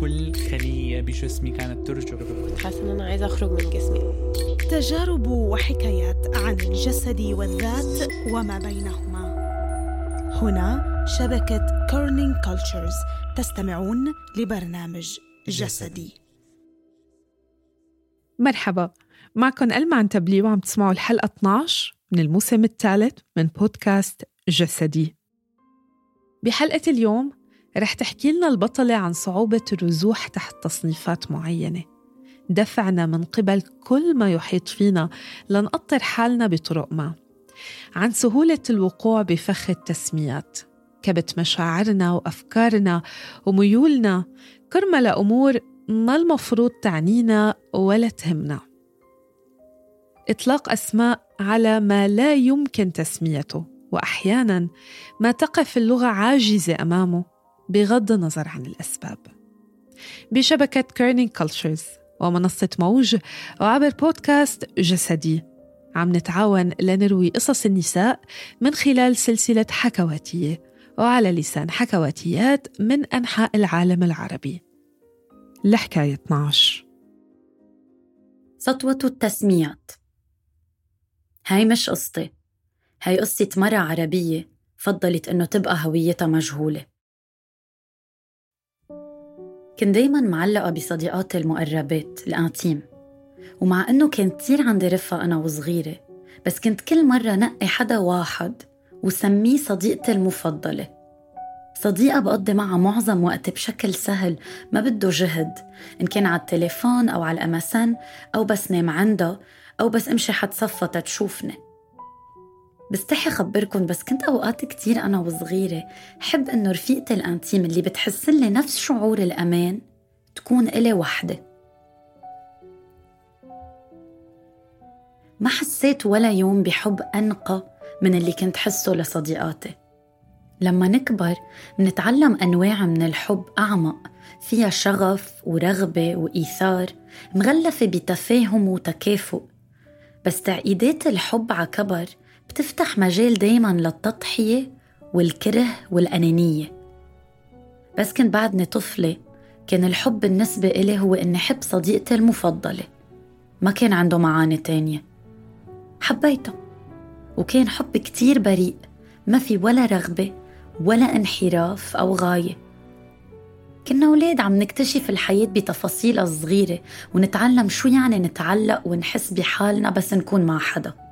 كل خلية بجسمي كانت ترجف. حاسة إن أنا عايزة أخرج من جسمي. تجارب وحكايات عن الجسد والذات وما بينهما. هنا شبكة Kerning Cultures تستمعون لبرنامج جسدي. مرحبا. معكم ألما عن تبليو وعم تسمعوا الحلقة 12 من الموسم الثالث من بودكاست جسدي. بحلقة اليوم رح تحكي لنا البطلة عن صعوبة الرزوح تحت تصنيفات معينة. دفعنا من قبل كل ما يحيط فينا لنقطر حالنا بطرق ما. عن سهولة الوقوع بفخ التسميات. كبت مشاعرنا وأفكارنا وميولنا كرمة لأمور ما المفروض تعنينا ولا تهمنا. إطلاق أسماء على ما لا يمكن تسميته وأحيانا ما تقف اللغة عاجزة أمامه. بغض النظر عن الأسباب. بشبكة Kerning Cultures ومنصة موج وعبر بودكاست جسدي. عم نتعاون لنروي قصص النساء من خلال سلسلة حكواتية وعلى لسان حكواتيات من أنحاء العالم العربي. الحكاية 12 سطوة التسميات. هاي مش قصتي. هاي قصة مرة عربية فضلت إنه تبقى هويتها مجهولة. كنت دايما معلقة بصديقاتي المقربات الانتيم. ومع إنه كان كتير عندي رفقة أنا وصغيرة بس كنت كل مرة نقي حدا واحد وسميه صديقتي المفضلة. صديقة بقضي معها معظم وقتي بشكل سهل ما بده جهد إن كان على التليفون أو على الأمسن أو بس نام عندها أو بس أمشي حد صفة تشوفني. بستحي خبركن بس كنت أوقات كتير أنا وصغيرة حب إنه رفيقتي الأنتيم اللي بتحسن نفس شعور الأمان تكون إلي وحدة. ما حسيت ولا يوم بحب أنقى من اللي كنت حسه لصديقاتي. لما نكبر منتعلم أنواع من الحب أعمق فيها شغف ورغبة وإيثار مغلفة بتفاهم وتكافؤ. بس تعقيدات الحب على كبر بتفتح مجال دايما للتضحية والكره والأنانية. بس كنت بعدني طفلة كان الحب بالنسبة إلي هو إني حب صديقتي المفضلة. ما كان عنده معاني تانية. حبيته وكان حب كتير بريء. ما في ولا رغبة ولا انحراف أو غاية. كنا أولاد عم نكتشف الحياة بتفاصيلها الصغيرة ونتعلم شو يعني نتعلق ونحس بحالنا بس نكون مع حدا.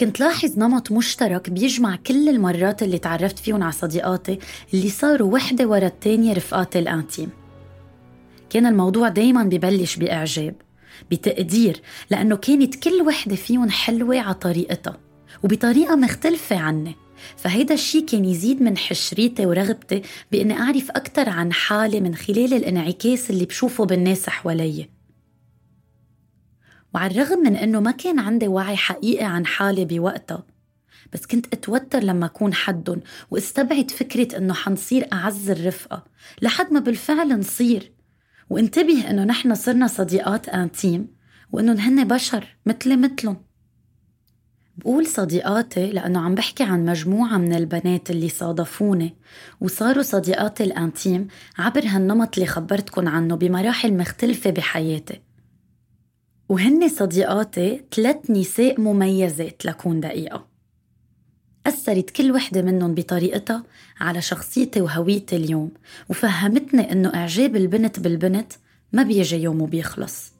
كنت لاحظ نمط مشترك بيجمع كل المرات اللي تعرفت فيهم على صديقاتي اللي صاروا وحدة ورا التانية رفقاتي الأنتيم. كان الموضوع دايما ببلش بإعجاب بتقدير لأنه كانت كل وحدة فيهم حلوة على طريقتها وبطريقة مختلفة عني. فهيدا الشي كان يزيد من حشريتي ورغبتي بإني أعرف أكثر عن حالي من خلال الانعكاس اللي بشوفه بالناس حوالي وعلى الرغم من إنه ما كان عندي وعي حقيقي عن حالي بوقتها بس كنت أتوتر لما أكون حدهم وأستبعد فكرة إنه حنصير أعز الرفقة لحد ما بالفعل نصير. وانتبه إنه نحن صرنا صديقات أنتيم وإنهم هن بشر مثلي مثلهم. بقول صديقاتي لأنه عم بحكي عن مجموعة من البنات اللي صادفوني وصاروا صديقاتي الأنتيم عبر هالنمط اللي خبرتكن عنه بمراحل مختلفة بحياتي. وهن صديقاتي ثلاث نساء مميزات لكون دقيقة. أثرت كل وحدة منهم بطريقتها على شخصيتي وهويتي اليوم وفهمتني إنه إعجاب البنت بالبنت ما بيجي يوم وبيخلص.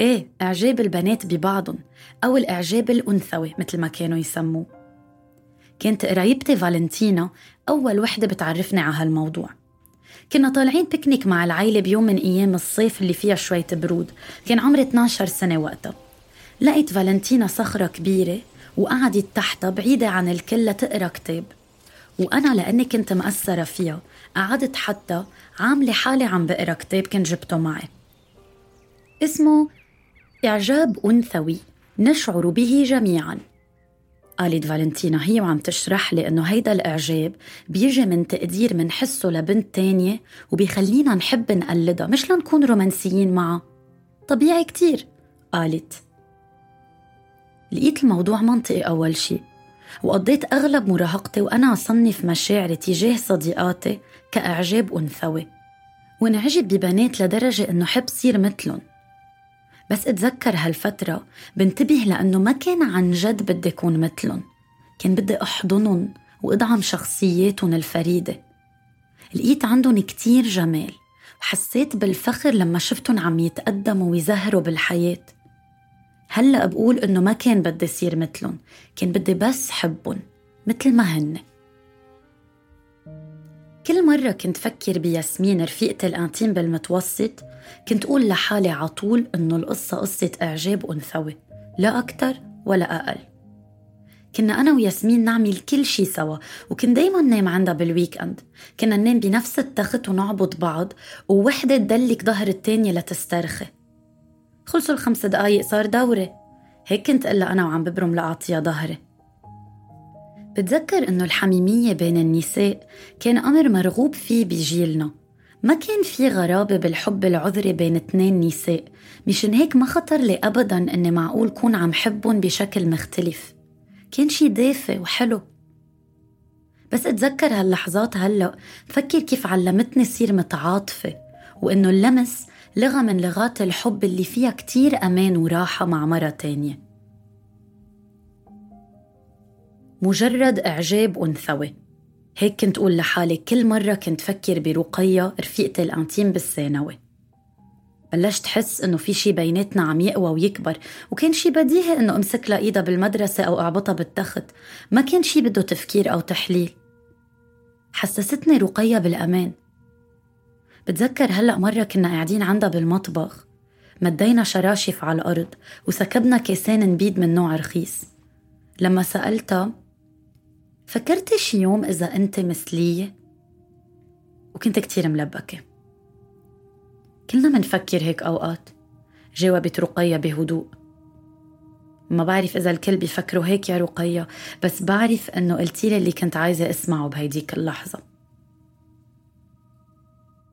إيه إعجاب البنات ببعضهم أو الإعجاب الأنثوي مثل ما كانوا يسموه. كانت قرايبتي فالنتينا أول وحدة بتعرفني على هالموضوع. كنا طالعين بيكنيك مع العيلة بيوم من أيام الصيف اللي فيها شوية برود. كان عمري 12 سنة وقتها. لقيت فالنتينا صخرة كبيرة وقعدت تحتها بعيدة عن الكل لتقرأ كتاب. وأنا لأني كنت مأثرة فيها قعدت حتى عاملة حالي عم بقرأ كتاب كنت جبته معي. اسمه إعجاب أنثوي. نشعر به جميعا. قالت فالنتينا هي وعم تشرح لي انه هيدا الإعجاب بيجي من تقدير منحسه لبنت تانية وبيخلينا نحب نقلدها مش لنكون رومانسيين معها. طبيعي كتير قالت. لقيت الموضوع منطقي أول شي وقضيت أغلب مراهقتي وأنا أصنف مشاعري تجاه صديقاتي كإعجاب أنثوي. وانعجب ببنات لدرجة إنه حب صير مثلهم. بس اتذكر هالفترة بنتبه لأنه ما كان عن جد بدي أكون مثلهم. كان بدي أحضنهم وأدعم شخصياتهم الفريدة. لقيت عندهم كتير جمال وحسيت بالفخر لما شفتهم عم يتقدموا ويزهروا بالحياة. هلأ بقول إنه ما كان بدي صير مثلهم كان بدي بس حبهم مثل ما هن. كل مرة كنت فكر بياسمين رفيقتي الأنتيم بالمتوسط كنت أقول لحالي عطول إنه القصة قصة إعجاب أنثوي لا أكتر ولا أقل. كنا أنا وياسمين نعمل كل شي سوا وكنت دايما نام عندها بالويك أند كنا ننام بنفس التخت ونعبط بعض ووحدة تدلك ظهر التانية لتسترخي. خلصوا الخمس دقايق صار دوري. هيك كنت قلها أنا وعم ببرم لأعطيها ظهري. بتذكر إنه الحميمية بين النساء كان أمر مرغوب فيه بجيلنا. ما كان في غرابة بالحب العذري بين اثنين نساء. مشان هيك ما خطر لي أبدا إني معقول كون عم حبهم بشكل مختلف. كان شي دافئ وحلو. بس أتذكر هاللحظات هلأ فكر كيف علمتني صير متعاطفة وإنه اللمس لغة من لغات الحب اللي فيها كتير أمان وراحة مع مرة تانية. مجرد إعجاب أنثوي. هيك كنت أقول لحالي كل مرة كنت فكر برقية رفيقتي الأنتيم بالثانوي. بلشت حس إنه في شي بيناتنا عم يقوى ويكبر وكان شي بديهي إنه أمسك لها إيدها بالمدرسة أو أعبطها بالتخت. ما كان شي بده تفكير أو تحليل. حسستني رقية بالأمان. بتذكر هلأ مرة كنا قاعدين عندها بالمطبخ. مدينا شراشف على الأرض وسكبنا كيسان نبيد من نوع رخيص. لما سألتها فكرتي شي يوم إذا أنت مثلية؟ وكنت كتير ملبكة. كلنا منفكر هيك أوقات. جاوبت رقية بهدوء. ما بعرف إذا الكل بيفكروا هيك يا رقية بس بعرف إنه قلتيلي اللي كنت عايزة أسمعه بهيديك اللحظة.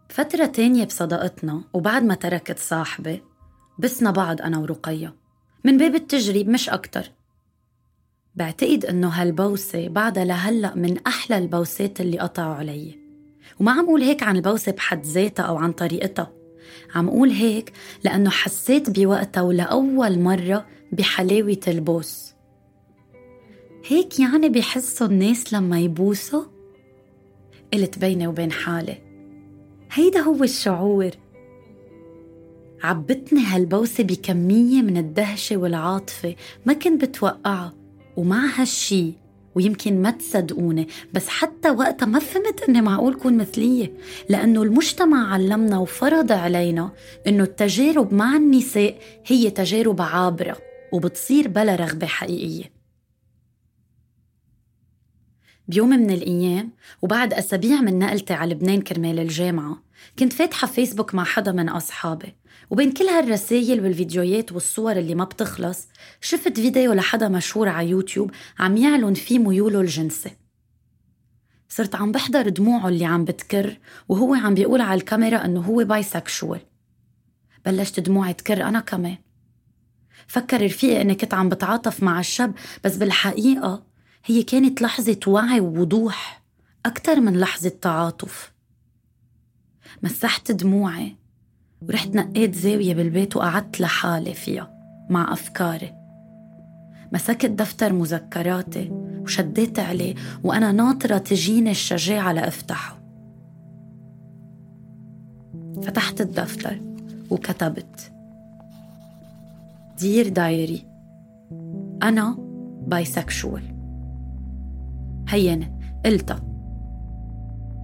فترة تانية بصداقتنا وبعد ما تركت صاحبي بسنا بعض أنا ورقية. من باب التجريب مش أكتر. بعتقد إنه هالبوسة بعدها لهلأ من أحلى البوسات اللي قطعوا علي. وما عم أقول هيك عن البوسة بحد ذاتها أو عن طريقتها. عم أقول هيك لأنه حسيت بوقتها ولأول مرة بحلاوة البوس. هيك يعني بحسوا الناس لما يبوسوا؟ قلت بيني وبين حالي. هيدا هو الشعور. عبتني هالبوسة بكمية من الدهشة والعاطفة ما كنت بتوقعها. ومع هالشي ويمكن ما تصدقوني بس حتى وقتها ما فهمت إني معقول كون مثلية. لأنه المجتمع علمنا وفرض علينا إنه التجارب مع النساء هي تجارب عابرة وبتصير بلا رغبة حقيقية. بيوم من الأيام وبعد أسابيع من نقلتي على لبنان كرمال الجامعة كنت فاتحة فيسبوك مع حدا من أصحابي. وبين كل هالرسايل والفيديوهات والصور اللي ما بتخلص شفت فيديو لحدا مشهور على يوتيوب عم يعلن فيه ميوله الجنسي. صرت عم بحضر دموعه اللي عم بتكر وهو عم بيقول على الكاميرا إنه هو بايسكشوال بلشت دموعي تكر أنا كمان. فكر رفيقي إني كنت عم بتعاطف مع الشاب بس بالحقيقة هي كانت لحظة وعي ووضوح أكثر من لحظة تعاطف. مسحت دموعي ورحت نقيت زاوية بالبيت وقعدت لحالي فيها مع أفكاري. مسكت دفتر مذكراتي وشديت عليه وأنا ناطرة تجيني الشجاعة لأفتحه. فتحت الدفتر وكتبت dear diary أنا bisexual هينة قلتها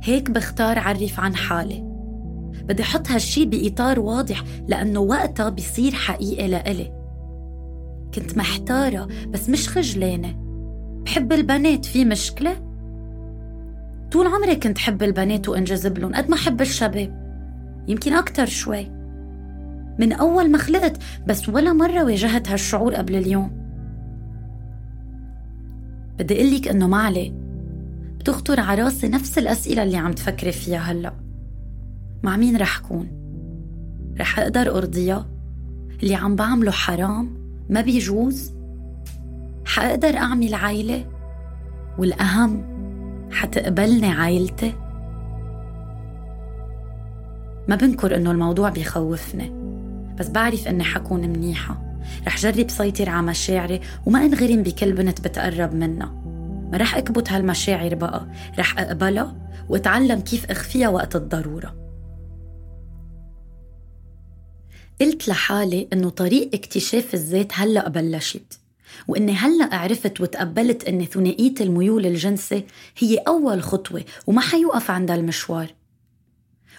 هيك بختار عرف عن حالي. بدي أحط هالشي بإطار واضح لأنه وقتها بيصير حقيقة لإلي. كنت محتارة بس مش خجلانة. بحب البنات في مشكلة؟ طول عمري كنت حب البنات وانجذب لهم قد ما حب الشباب. يمكن أكتر شوي. من أول ما خلقت بس ولا مرة واجهت هالشعور قبل اليوم. بدي أقلك إنه ما عليه بتخطر على راسي نفس الأسئلة اللي عم تفكري فيها هلأ. مع مين رح كون؟ رح أقدر أرضيها؟ اللي عم بعمله حرام؟ ما بيجوز؟ حقدر أعمل عيلة؟ والأهم حتقبلني عائلتي؟ ما بنكر إنه الموضوع بيخوفني بس بعرف إني حكون منيحة رح جرب سيطر على مشاعري وما انغرم بكل بنت بتقرب منها ما رح أكبت هالمشاعر بقى رح أقبلها وأتعلم كيف أخفيها وقت الضرورة قلت لحالي إنه طريق اكتشاف الذات هلأ بلشت وإني هلأ عرفت وتقبلت إن ثنائية الميول الجنسي هي أول خطوة وما حيوقف عند المشوار.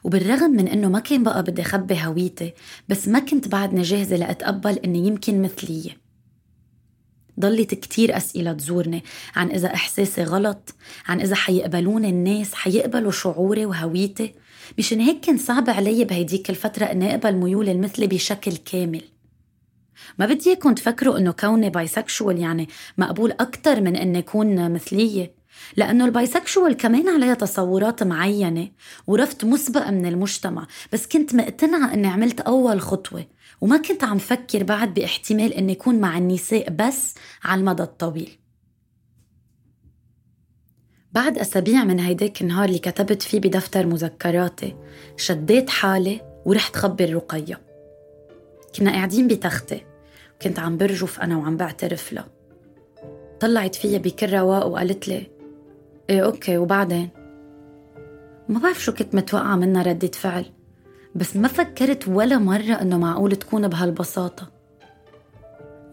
وبالرغم من إنه ما كان بقى بدي أخبي هويتي بس ما كنت بعدني جاهزة لأتقبل إني يمكن مثلية. ضلت كتير أسئلة تزورني عن إذا إحساسي غلط عن إذا حيقبلوني الناس حيقبلوا شعوري وهويتي مشان هيك كان صعب علي بهيديك الفترة إني أقبل ميول المثلي بشكل كامل. ما بدي إياكم تفكروا إنه كوني bisexual يعني مقبول أكثر من إني أكون مثلية لأنه ال bisexual كمان عليها تصورات معينة ورفض مسبق من المجتمع. بس كنت مقتنعة إني عملت أول خطوة وما كنت عم فكر بعد باحتمال إني أكون مع النساء بس على المدى الطويل. بعد أسابيع من هيداك النهار اللي كتبت فيه بدفتر مذكراتي شديت حالي ورحت خبر رقية كنا قاعدين بتختي وكنت عم برجف أنا وعم بعترف لها طلعت فيا بكل رواق وقالت لي إيه أوكي وبعدين؟ ما بعرف شو كنت متوقعة منها ردة فعل بس ما فكرت ولا مرة إنه معقول تكون بهالبساطة.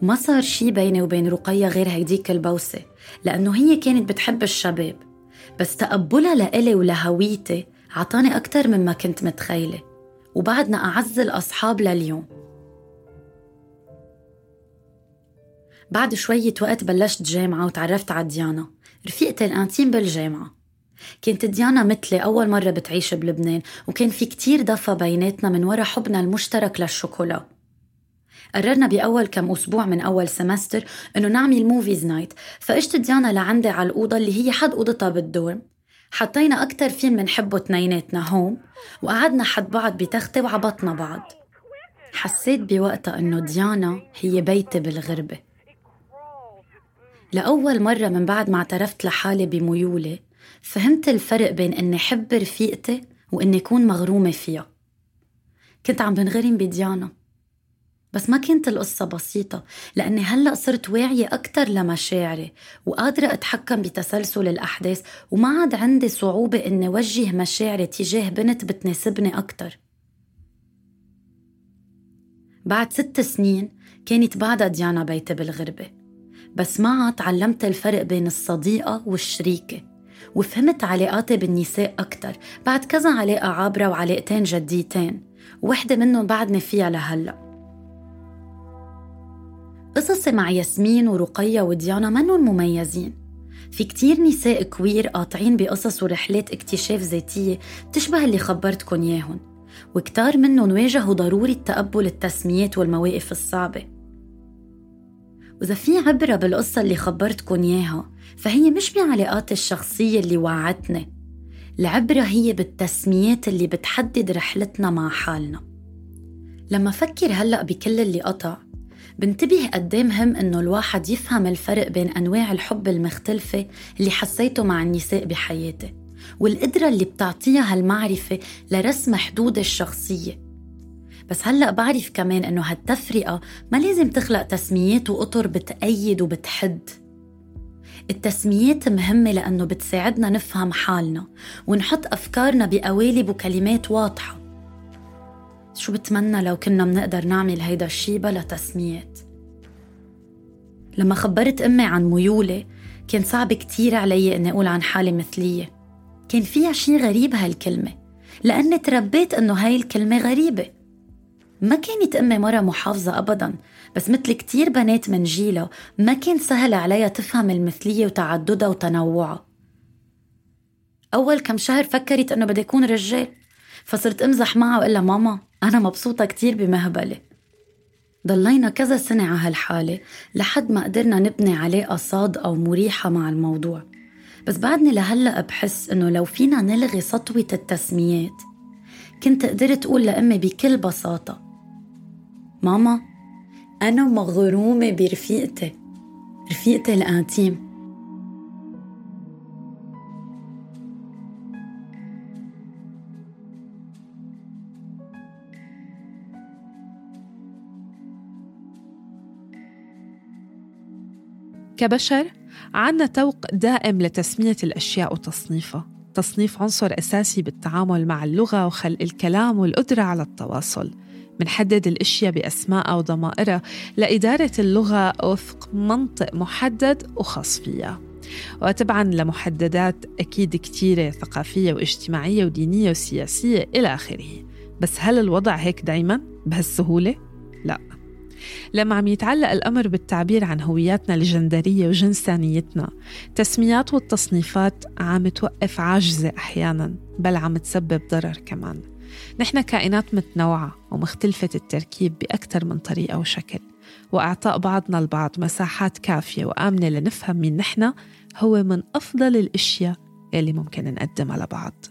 ما صار شي بيني وبين رقية غير هيديك البوسة لأنه هي كانت بتحب الشباب. بس تقبلها لإلي ولهويتي. عطاني أكتر مما كنت متخيلة. وبعدنا أعز الأصحاب لليوم. بعد شوية وقت بلشت جامعة وتعرفت على ديانا. رفيقتي الأنتيم بالجامعة. كانت ديانا مثلي أول مرة بتعيش بلبنان وكان في كتير دفى بيناتنا من وراء حبنا المشترك للشوكولا. قررنا بأول كم أسبوع من أول semester إنه نعمل movies night فإجت ديانا لعندي على الأوضة اللي هي حد أوضتها بال dorm حطينا أكتر فيلم بنحبه تنيناتنا Home وقعدنا حد بعض بتختي وعبطنا بعض. حسيت بوقتها إنه ديانا هي بيتي بالغربة. لأول مرة من بعد ما اعترفت لحالي بميولي فهمت الفرق بين إني حب رفيقتي وإني أكون مغرومة فيها. كنت عم بنغرم بديانا. بس ما كانت القصة بسيطة لأني هلأ صرت واعية أكتر لمشاعري وقادرة أتحكم بتسلسل الأحداث وما عاد عندي صعوبة إني وجه مشاعري تجاه بنت بتناسبني أكتر. بعد ست سنين كانت بعدها ديانا بيتي بالغربة بس معها تعلمت الفرق بين الصديقة والشريكة وفهمت علاقاتي بالنساء أكتر. بعد كذا علاقة عابرة وعلاقتين جديتين وحدة منهم بعدني فيها لهلأ. قصصي مع ياسمين ورقية وديانا منهم مميزين في كتير نساء كوير قاطعين بقصص ورحلات اكتشاف ذاتية تشبه اللي خبرتكن ياهن وكتار منهم واجهوا ضرورة تقبل التسميات والمواقف الصعبة. وإذا في عبرة بالقصة اللي خبرتكن ياها فهي مش بعلاقاتي الشخصية اللي وعدتني العبرة هي بالتسميات اللي بتحدد رحلتنا مع حالنا. لما فكر هلأ بكل اللي قطع بنتبه قد إيه مهم إنه الواحد يفهم الفرق بين أنواع الحب المختلفة اللي حسيته مع النساء بحياتي والقدرة اللي بتعطيها هالمعرفة لرسم حدود الشخصية. بس هلأ بعرف كمان إنه هالتفرقة ما لازم تخلق تسميات وأطر بتأيد وبتحد. التسميات مهمة لأنه بتساعدنا نفهم حالنا ونحط أفكارنا بقوالب وكلمات واضحة. شو بتمنى لو كنا منقدر نعمل هيدا الشي بلا تسميات لما خبرت أمي عن ميولي كان صعب كتير علي إني أقول عن حالي مثلية. كان فيها شي غريب هالكلمة لأني تربيت إنه هاي الكلمة غريبة. ما كانت أمي مرة محافظة أبدا بس مثل كتير بنات من جيلها ما كان سهل عليها تفهم المثلية وتعددها وتنوعها. أول كم شهر فكرت إنه بدي أكون رجال فصرت أمزح معها وأقول لها ماما أنا مبسوطة كتير بمهبلة ضلينا كذا سنة على هالحالة لحد ما قدرنا نبني علاقة صادقة ومريحة مع الموضوع. بس بعدني لهلأ بحس إنه لو فينا نلغي سطوة التسميات كنت قدرت أقول لأمي بكل بساطة ماما أنا مغرومة برفيقتي رفيقتي الأنتيم. كبشر عنا توق دائم لتسمية الأشياء وتصنيفها. تصنيف عنصر أساسي بالتعامل مع اللغة وخلق الكلام والقدرة على التواصل. منحدد الأشياء بأسمائها وضمائرها لإدارة اللغة وفق منطق محدد وخاص فيها. وتبعا لمحددات أكيد كتيرة ثقافية واجتماعية ودينية وسياسية إلى آخره. بس هل الوضع هيك دايما؟ بهالسهولة؟ لما عم يتعلق الأمر بالتعبير عن هوياتنا الجندرية وجنسانيتنا. تسميات والتصنيفات عم توقف عاجزة أحيانا بل عم تسبب ضرر كمان. نحن كائنات متنوعة ومختلفة التركيب بأكثر من طريقة وشكل وإعطاء بعضنا البعض مساحات كافية وآمنة لنفهم مين نحن هو من أفضل الأشياء اللي ممكن نقدمها لبعض.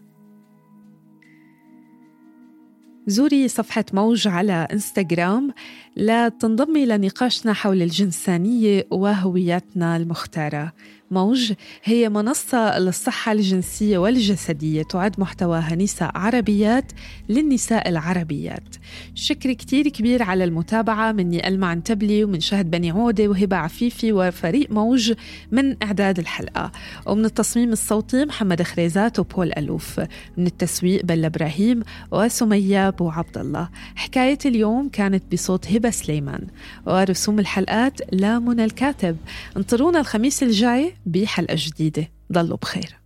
زوري صفحة موج على إنستغرام. لتنضمي لنقاشنا حول الجنسانية وهوياتنا المختارة. موج هي منصة للصحة الجنسية والجسدية تعد محتواها نساء عربيات للنساء العربيات. شكر كتير كبير على المتابعة مني ألمع عنتبلي ومن شهد بني عودة وهبة عفيفي وفريق موج من إعداد الحلقة. ومن التصميم الصوتي محمد خريزات وبول ألوف. من التسويق بلا إبراهيم وسمية أبو عبد الله. حكاية اليوم كانت بصوت هبة سليمان. ورسوم الحلقات لمنى الكاتب. انطرونا الخميس الجاي بحلقة جديدة ضلوا بخير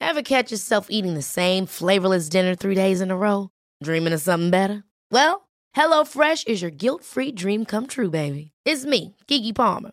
Ever catch yourself eating the same flavorless dinner three days in a row? Dreaming of something better? Well, HelloFresh is your guilt-free dream come true, baby. It's me, Kiki Palmer.